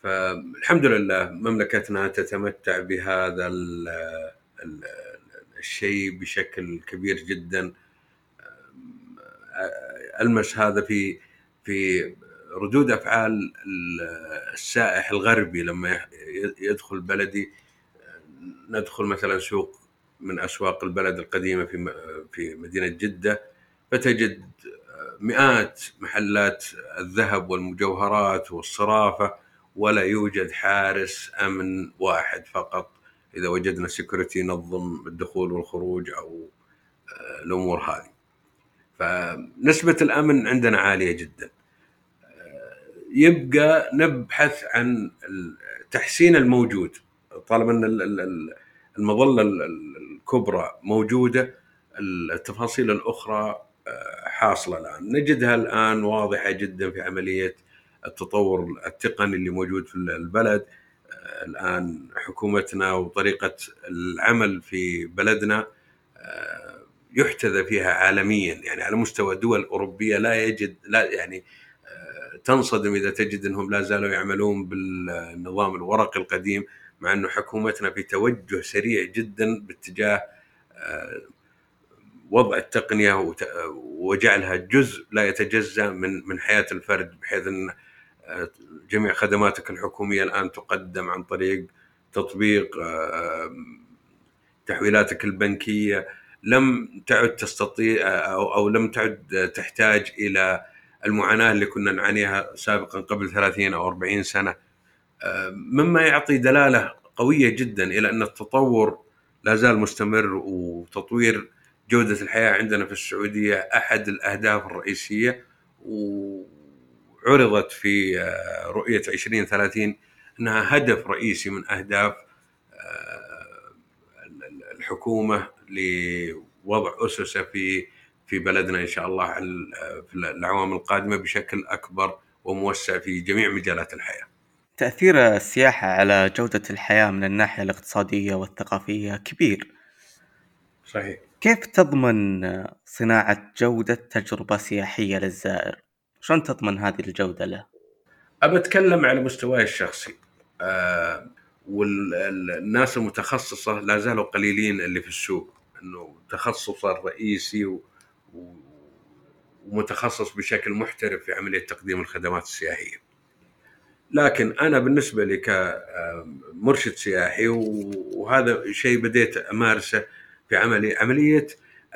فالحمد لله مملكتنا تتمتع بهذا الشيء بشكل كبير جدا. المس هذا في في ردود أفعال السائح الغربي لما يدخل بلدي ندخل مثلا سوق من أسواق البلد القديمة في في مدينة جدة فتجد مئات محلات الذهب والمجوهرات والصرافة ولا يوجد حارس أمن واحد فقط إذا وجدنا سكيورتي ينظم الدخول والخروج أو الأمور هذه. فنسبة الأمن عندنا عالية جدا. يبقى نبحث عن تحسين الموجود. طالما إن المظلة الكبرى موجودة التفاصيل الأخرى حاصلة الآن. نجدها الآن واضحة جدا في عملية التطور التقني اللي موجود في البلد. الآن حكومتنا وطريقة العمل في بلدنا يحتذى فيها عالميا. يعني على مستوى دول أوروبية لا يجد لا يعني تنصدم إذا تجد إنهم لا زالوا يعملون بالنظام الورقي القديم مع إنه حكومتنا في توجه سريع جدا باتجاه وضع التقنية وجعلها جزء لا يتجزأ من من حياة الفرد بحيث إن جميع خدماتك الحكومية الآن تقدم عن طريق تطبيق تحويلاتك البنكية. لم تعد تستطيع أو أو لم تعد تحتاج إلى المعاناة اللي كنا نعانيها سابقا قبل 30 أو 40 سنة مما يعطي دلالة قوية جدا إلى أن التطور لا زال مستمر وتطوير جودة الحياة عندنا في السعودية أحد الأهداف الرئيسية وعرضت في رؤية 2030 أنها هدف رئيسي من أهداف الحكومة لوضع اسسه في في بلدنا إن شاء الله في الاعوام القادمة بشكل أكبر وموسع في جميع مجالات الحياة. تأثير السياحة على جودة الحياة من الناحية الاقتصادية والثقافية كبير. صحيح. كيف تضمن صناعة جودة تجربة سياحية للزائر؟ شلون تضمن هذه الجودة له؟ أبى أتكلم على مستواي الشخصي. آه والناس المتخصصة لا زالوا قليلين اللي في السوق إنه تخصصه الرئيسي و... ومتخصص بشكل محترف في عملية تقديم الخدمات السياحية. لكن أنا بالنسبة لي كمرشد سياحي وهذا شيء بديت أمارسه في عملي عملية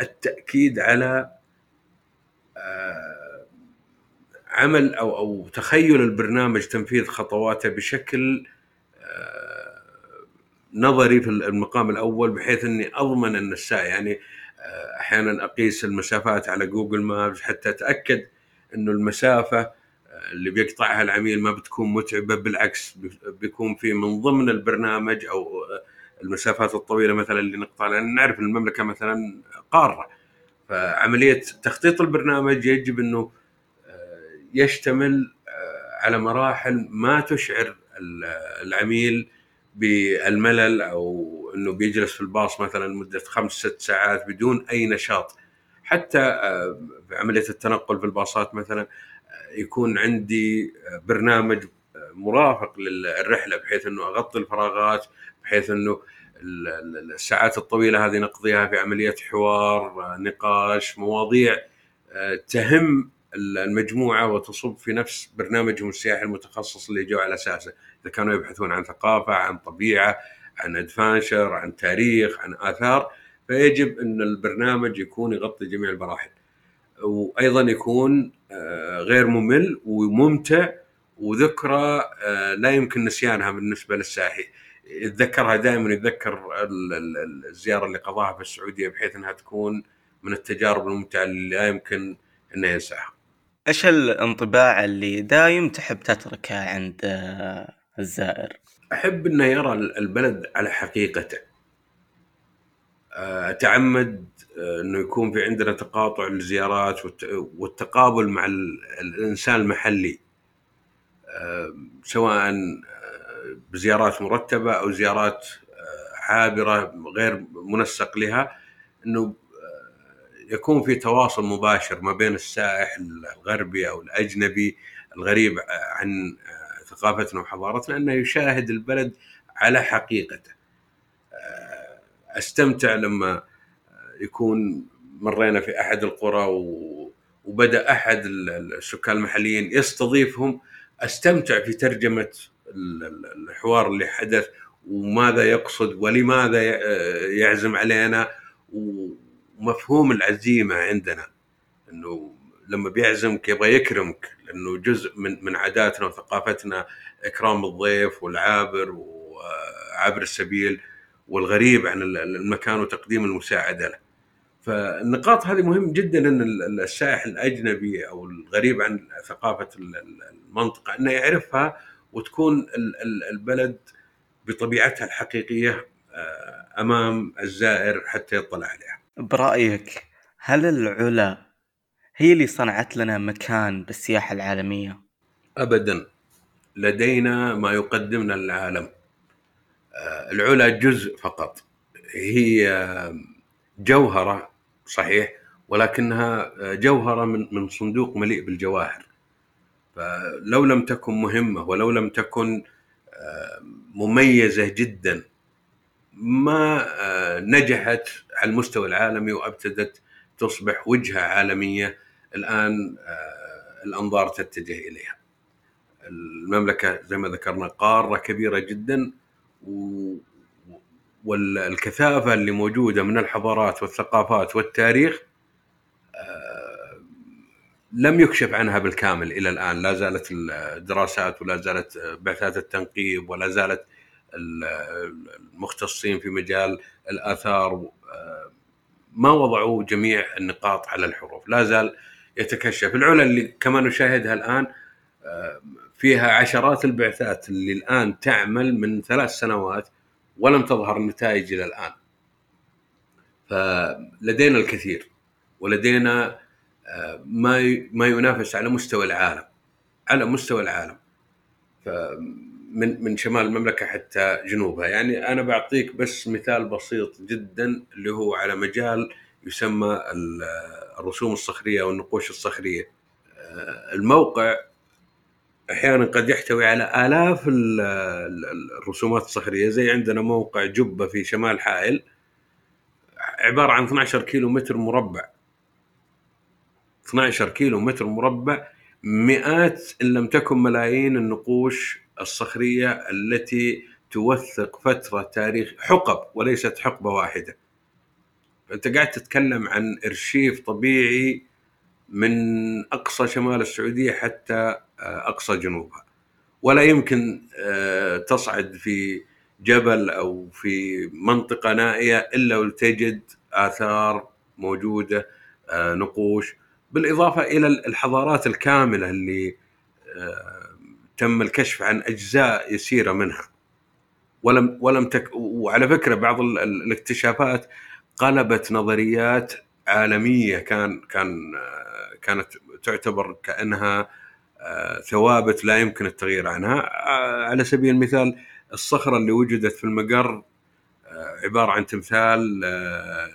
التأكيد على عمل أو أو تخيل البرنامج تنفيذ خطواته بشكل نظري في المقام الأول بحيث إني أضمن ان السائق يعني أحيانا أقيس المسافات على جوجل مابس حتى أتأكد إنه المسافة اللي بيقطعها العميل ما بتكون متعبة بالعكس بيكون في من ضمن البرنامج أو المسافات الطويلة مثلا اللي نقطع لأن نعرف المملكة مثلا قارة. فعملية تخطيط البرنامج يجب إنه يشتمل على مراحل ما تشعر العميل بالملل أو إنه بيجلس في الباص مثلا مده خمس ست ساعات بدون أي نشاط. حتى في عملية التنقل في الباصات مثلا يكون عندي برنامج مرافق للرحلة بحيث إنه أغطي الفراغات بحيث إنه الساعات الطويلة هذه نقضيها في عملية حوار نقاش مواضيع تهم المجموعة وتصب في نفس برنامجهم السياحي المتخصص اللي جو على أساسه. إذا كانوا يبحثون عن ثقافة عن طبيعة عن ادفانشر عن تاريخ عن آثار فيجب إن البرنامج يكون يغطي جميع المراحل وأيضا يكون غير ممل وممتع وذكرى لا يمكن نسيانها بالنسبة للسائح يتذكرها دائما يتذكر الزيارة اللي قضاها في السعودية بحيث إنها تكون من التجارب الممتعة اللي لا يمكن انه ينساها. إيش الانطباع اللي دايم تحب تتركه عند الزائر؟ أحب إنه يرى البلد على حقيقته. آه، أتعمد آه، إنه يكون في عندنا تقاطع للزيارات والتقابل مع الإنسان المحلي آه، سواء بزيارات مرتبة أو زيارات عابرة غير منسق لها إنه يكون في تواصل مباشر ما بين السائح الغربي أو الأجنبي الغريب عن ثقافتنا وحضارتنا أنه يشاهد البلد على حقيقته. أستمتع لما يكون مرينا في أحد القرى وبدأ أحد السكان المحليين يستضيفهم أستمتع في ترجمة الحوار اللي حدث وماذا يقصد ولماذا يعزم علينا ومفهوم العزيمة عندنا إنه لما بيعزمك يبغى يكرمك لأنه جزء من من عاداتنا وثقافتنا إكرام الضيف والعابر وعابر السبيل والغريب عن المكان وتقديم المساعدة له. فالنقاط هذه مهم جدا إن السائح الأجنبي أو الغريب عن ثقافة المنطقة إنه يعرفها وتكون البلد بطبيعتها الحقيقية آه، أمام الزائر حتى يطلع عليها. برأيك هل العلا هي اللي صنعت لنا مكان بالسياحة العالمية؟ ابدا. لدينا ما يقدمنا للعالم العلا جزء فقط. هي جوهرة صحيح ولكنها جوهرة من من صندوق مليء بالجواهر. فلو لم تكن مهمة ولو لم تكن مميزة جدا ما نجحت على المستوى العالمي وأبتدت تصبح وجهة عالمية الآن الأنظار تتجه إليها. المملكة زي ما ذكرنا قارة كبيرة جدا والكثافه اللي موجودة من الحضارات والثقافات والتاريخ آه، لم يكشف عنها بالكامل إلى الآن لا زالت الدراسات ولا زالت بعثات التنقيب ولا زالت المختصين في مجال الآثار آه، ما وضعوا جميع النقاط على الحروف لا زال يتكشف العلا اللي كما نشاهدها الآن آه، فيها عشرات البعثات اللي الآن تعمل من ثلاث سنوات ولم تظهر النتائج إلى الآن. فلدينا الكثير ولدينا آه، ما ما ينافس على مستوى العالم على مستوى العالم. من من شمال المملكة حتى جنوبها يعني أنا بعطيك بس مثال بسيط جدا اللي هو على مجال يسمى الرسوم الصخرية أو النقوش الصخرية. آه، الموقع أحيانا قد يحتوي على آلاف الرسومات الصخرية زي عندنا موقع جبة في شمال حائل عبارة عن 12 كيلو متر مربع 12 كيلو متر مربع مئات إن لم تكن ملايين النقوش الصخرية التي توثق فترة تاريخ حقب وليست حقبة واحدة. انت قاعد تتكلم عن إرشيف طبيعي من أقصى شمال السعودية حتى آه، أقصى جنوبها. ولا يمكن آه، تصعد في جبل أو في منطقة نائية إلا وتجد آثار موجودة آه، نقوش. بالإضافة إلى الحضارات الكاملة اللي تم الكشف عن أجزاء يسيرة منها. ولم ولم تك وعلى فكرة بعض الاكتشافات قلبت نظريات عالمية كان كان كانت تعتبر كأنها آه، ثوابت لا يمكن التغيير عنها. آه، على سبيل المثال الصخرة اللي وجدت في المقر آه، عبارة عن تمثال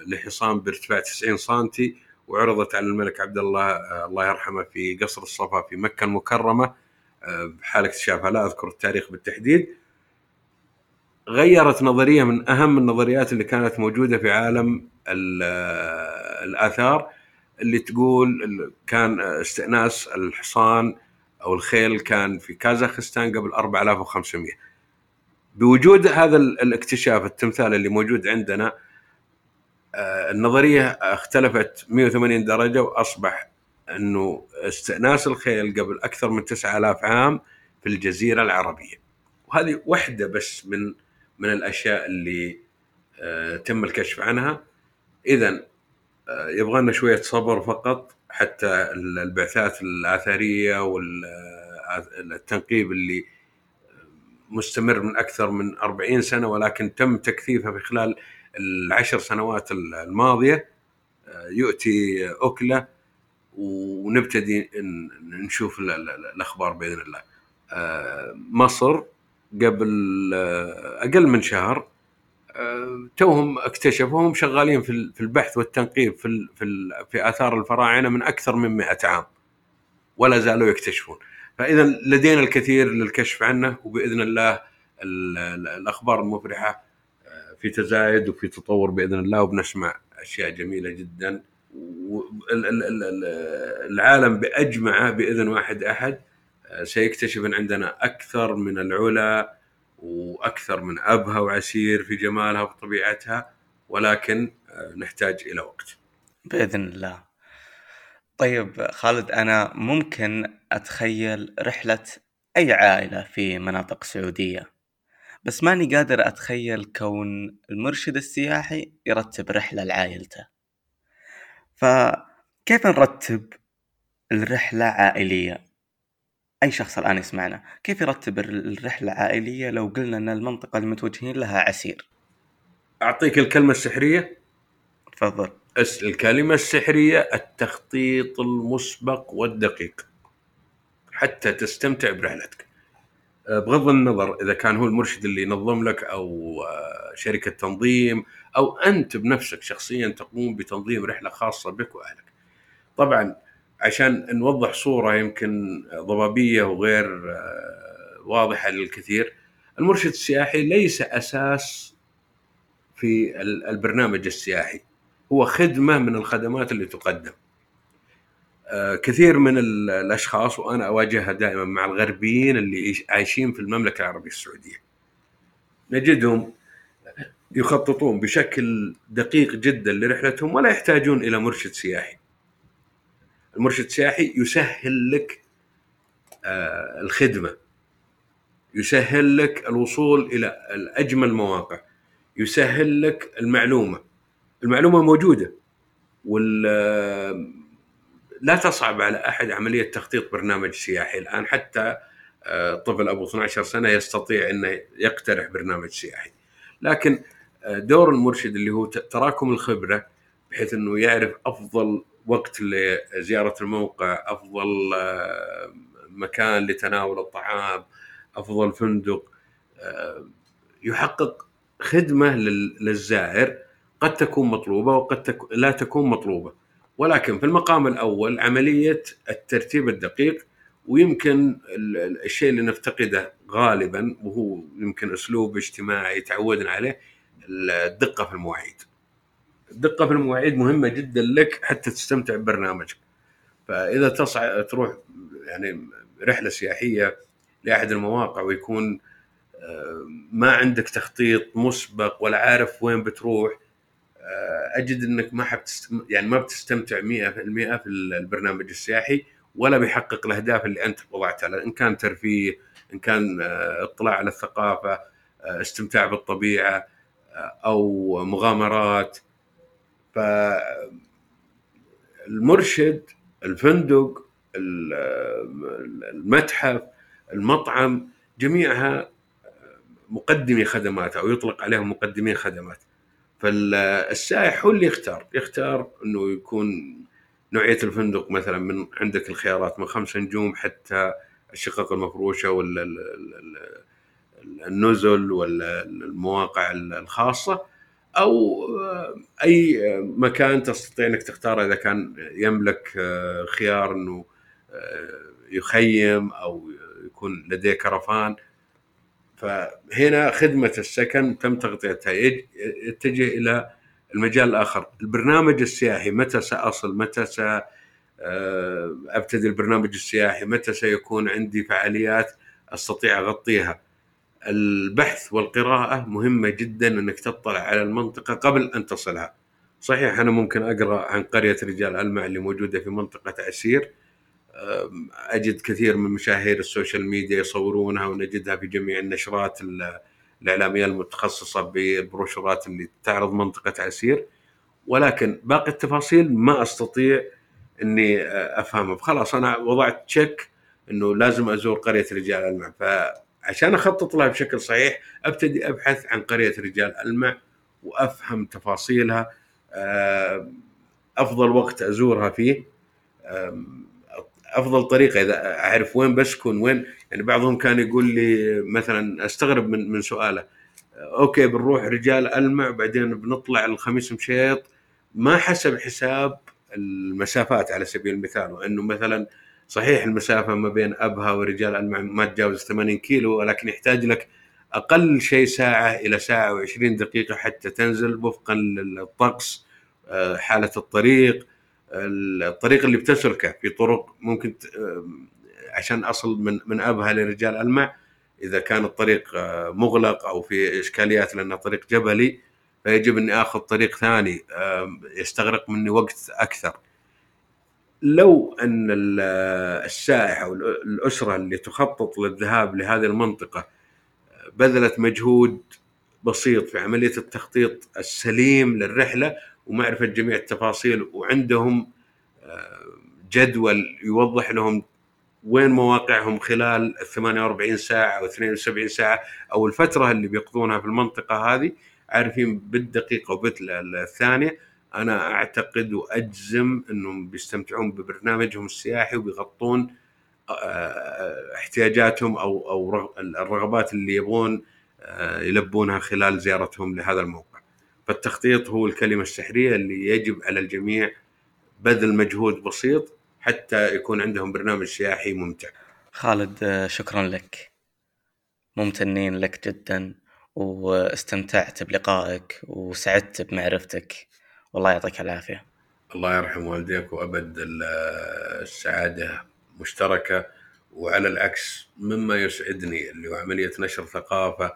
لحصان بارتفاع 90 سنتي وعرضت على الملك عبد الله الله يرحمه في قصر الصفا في مكة المكرمة. بحال اكتشافها لا أذكر التاريخ بالتحديد. غيرت نظرية من أهم النظريات اللي كانت موجودة في عالم الآثار اللي تقول كان استئناس الحصان أو الخيل كان في كازاخستان قبل 4500 بوجود هذا الاكتشاف التمثال اللي موجود عندنا آه، النظرية اختلفت 180 درجة وأصبح إنه استئناس الخيل قبل أكثر من 9000 عام في الجزيرة العربية. وهذه واحدة بس من من الأشياء اللي آه، تم الكشف عنها اذا آه، يبغى شوية صبر فقط حتى البعثات الآثرية والتنقيب اللي مستمر من أكثر من 40 سنة ولكن تم تكثيفها في خلال العشر سنوات الماضية آه، يؤتي أكلة ونبتدي نشوف الأخبار بإذن الله. آه، مصر قبل أقل من شهر توهم اكتشفوا هم شغالين في البحث والتنقيب في في آثار الفراعنة من أكثر من 100 عام ولا زالوا يكتشفون. فإذا لدينا الكثير للكشف عنه وبإذن الله الأخبار المفرحة آه، في تزايد وفي تطور بإذن الله وبنسمع أشياء جميلة جدا. العالم بأجمعه بإذن واحد أحد. آه، سيكتشف أن عندنا أكثر من العلا وأكثر من أبها وعسير في جمالها وطبيعتها ولكن آه، نحتاج إلى وقت. بإذن الله. طيب خالد أنا ممكن أتخيل رحلة أي عائلة في مناطق سعودية بس ماني قادر أتخيل كون المرشد السياحي يرتب رحلة لعائلته. فكيف نرتب الرحلة عائلية أي شخص الآن يسمعنا كيف يرتب الرحلة العائلية لو قلنا إن المنطقة اللي متوجهين لها عسير؟ أعطيك الكلمة السحرية؟ تفضل. الكلمة السحرية التخطيط المسبق والدقيق حتى تستمتع برحلتك. أه، بغض النظر إذا كان هو المرشد اللي ينظم لك أو أه، شركة تنظيم أو أنت بنفسك شخصيا تقوم بتنظيم رحلة خاصة بك وأهلك. طبعا عشان نوضح صورة يمكن ضبابية وغير آه، واضحة للكثير. المرشد السياحي ليس أساس في البرنامج السياحي. هو خدمة من الخدمات اللي تقدم. آه، كثير من الأشخاص وأنا أواجهها دائما مع الغربيين اللي عايشين في المملكة العربية السعودية. نجدهم يخططون بشكل دقيق جدا لرحلتهم ولا يحتاجون إلى مرشد سياحي. المرشد السياحي يسهل لك آه، الخدمة يسهل لك الوصول إلى اجمل مواقع يسهل لك المعلومة. المعلومة موجودة وال آه، لا تصعب على أحد عملية تخطيط برنامج سياحي. الآن حتى آه، طفل أبو 12 سنة يستطيع إنه يقترح برنامج سياحي. لكن دور المرشد اللي هو تراكم الخبرة بحيث إنه يعرف أفضل وقت لزيارة الموقع أفضل آه، مكان لتناول الطعام أفضل فندق آه، يحقق خدمة للزائر قد تكون مطلوبة وقد. لا تكون مطلوبة ولكن في المقام الأول عملية الترتيب الدقيق ويمكن الشيء اللي نفتقده غالبا وهو يمكن أسلوب اجتماعي تعودنا عليه الدقة في المواعيد. الدقه في المواعيد مهمة جدا لك حتى تستمتع ببرنامجك. فإذا تصع تروح يعني رحلة سياحية لأحد المواقع ويكون آه، ما عندك تخطيط مسبق ولا عارف وين بتروح آه، أجد إنك ما حب يعني ما بتستمتع 100% في البرنامج السياحي ولا بيحقق الأهداف اللي أنت وضعتها. إن كان ترفيه إن كان آه، اطلاع على الثقافة استمتاع بالطبيعة أو مغامرات فالمرشد الفندق المتحف المطعم جميعها مقدمي خدمات أو يطلق عليهم مقدمين خدمات. فالسائح هو اللي يختار. يختار إنه يكون نوعية الفندق مثلا من عندك الخيارات من خمس نجوم حتى الشقق المفروشة ولا النزل ولا المواقع الخاصة. أو آه، أي مكان تستطيع إنك تختاره إذا كان يملك آه، خيار إنه آه، يخيم أو يكون لديه كرفان. فهنا خدمة السكن تم تغطيتها. يتجه إلى المجال الآخر. البرنامج السياحي متى سأصل؟ متى سابتدي البرنامج السياحي؟ متى سيكون عندي فعاليات أستطيع أغطيها؟ البحث والقراءة مهمة جدا إنك تطلع على المنطقة قبل أن تصلها. صحيح أنا ممكن أقرأ عن قرية رجال ألمع اللي موجودة في منطقة عسير. أجد كثير من مشاهير ال social media يصورونها ونجدها في جميع النشرات الإعلامية المتخصصة بالبروشورات اللي تعرض منطقة عسير. ولكن باقي التفاصيل ما أستطيع إني أفهمها. فخلاص أنا وضعت check إنه لازم أزور قرية رجال ألمع. عشان أخطط لها بشكل صحيح أبتدي أبحث عن قرية رجال ألمع وأفهم تفاصيلها آه، أفضل وقت أزورها فيه أفضل طريقة إذا أعرف وين بسكن وين يعني بعضهم كان يقول لي مثلا أستغرب من من سؤاله أوكي بنروح رجال ألمع بعدين بنطلع الخميس مشيط. ما حسب حساب المسافات على سبيل المثال وإنه مثلا صحيح المسافة ما بين أبها ورجال ما تجاوز 80 كيلو ولكن يحتاج لك أقل شيء ساعة إلى ساعة و20 دقيقة حتى تنزل وفقا للطقس آه، حالة الطريق الطريق اللي بتسلكه في طرق ممكن عشان أصل من من أبها لرجال ألمع إذا كان الطريق آه، مغلق أو في إشكاليات لأنه طريق جبلي فيجب إني آخذ طريق ثاني يستغرق مني وقت أكثر. لو أن السائح أو الأسرة اللي تخطط للذهاب لهذه المنطقة بذلت مجهود بسيط في عملية التخطيط السليم للرحلة ومعرفه جميع التفاصيل وعندهم آه، جدول يوضح لهم وين مواقعهم خلال ال 48 ساعة أو 72 ساعة أو الفترة اللي بيقضونها في المنطقة هذه عارفين بالدقيقة وبالثانية أنا أعتقد وأجزم إنهم بيستمتعون ببرنامجهم السياحي وبيغطون آه، احتياجاتهم أو أو الرغبات اللي يبغون آه، يلبونها خلال زيارتهم لهذا الموقع. فالتخطيط هو الكلمة السحرية اللي يجب على الجميع بذل مجهود بسيط حتى يكون عندهم برنامج سياحي ممتع. خالد آه، شكرا لك. ممتنين لك جدا واستمتعت بلقائك وسعدت بمعرفتك والله يعطيك العافية. الله يرحم والديك وأبد السعادة مشتركة وعلى العكس مما يسعدني اللي هو عملية نشر ثقافة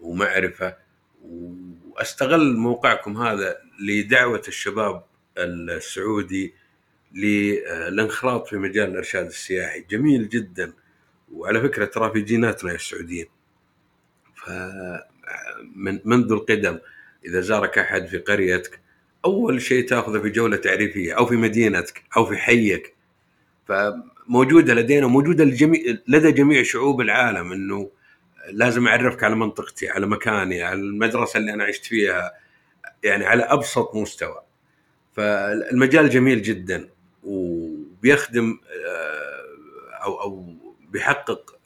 ومعرفة وأستغل موقعكم هذا لدعوة الشباب السعودي للانخراط في مجال الإرشاد السياحي. جميل جدا. وعلى فكرة ترى في جيناتنا يا السعوديين. فمن منذ القدم إذا زارك أحد في قريتك أول شيء تأخذه في جولة تعريفية أو في مدينتك أو في حيك. فموجودة لدينا وموجوده لجميع لدى جميع شعوب العالم إنه لازم أعرفك على منطقتي على مكاني على المدرسة اللي أنا عشت فيها يعني على أبسط مستوى. فالمجال جميل جدا وبيخدم آه، أو أو بيحقق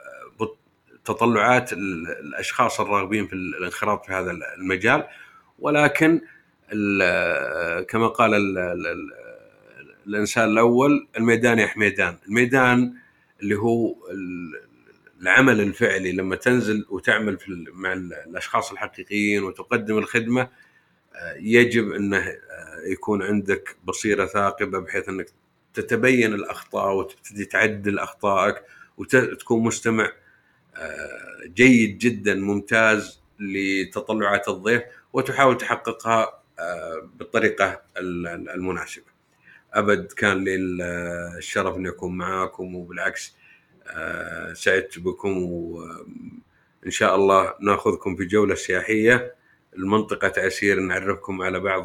آه، تطلعات الأشخاص الراغبين في الانخراط في هذا المجال. ولكن كما قال الإنسان الأول الميدان يا حميدان الميدان اللي هو العمل الفعلي لما تنزل وتعمل في مع الأشخاص الحقيقيين وتقدم الخدمة آه، يجب إنه آه، يكون عندك بصيرة ثاقبة بحيث إنك تتبين الأخطاء وتبتدي تعدل أخطائك وتكون مستمع آه، جيد جدا ممتاز لتطلعات الضيف وتحاول تحققها بالطريقة المناسبة. أبد كان لي الشرف إني أكون معاكم وبالعكس آه، سعدت بكم وإن شاء الله نأخذكم في جولة سياحية المنطقة عسير نعرفكم على بعض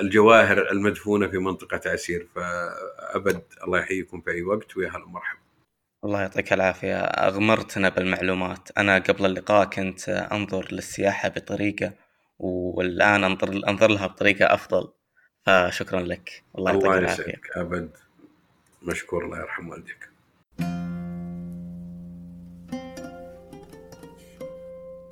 الجواهر المدفونة في منطقة عسير فأبد الله يحييكم في أي وقت ويا هلا ومرحبا. الله يعطيك العافية أغمرتنا بالمعلومات أنا قبل اللقاء كنت أنظر للسياحة بطريقة والآن أنظر, أنظر لها بطريقة أفضل فشكرا لك. الله يعطيك العافية. أبد. مشكور الله يرحم والديك.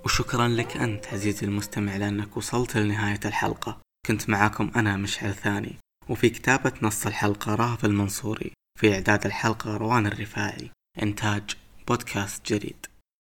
وشكرا لك أنت عزيزي المستمع لأنك وصلت لنهاية الحلقة. كنت معاكم أنا مشعل ثاني. وفي كتابة نص الحلقة راهف المنصوري. في إعداد الحلقة روان الرفاعي. إنتاج بودكاست جريد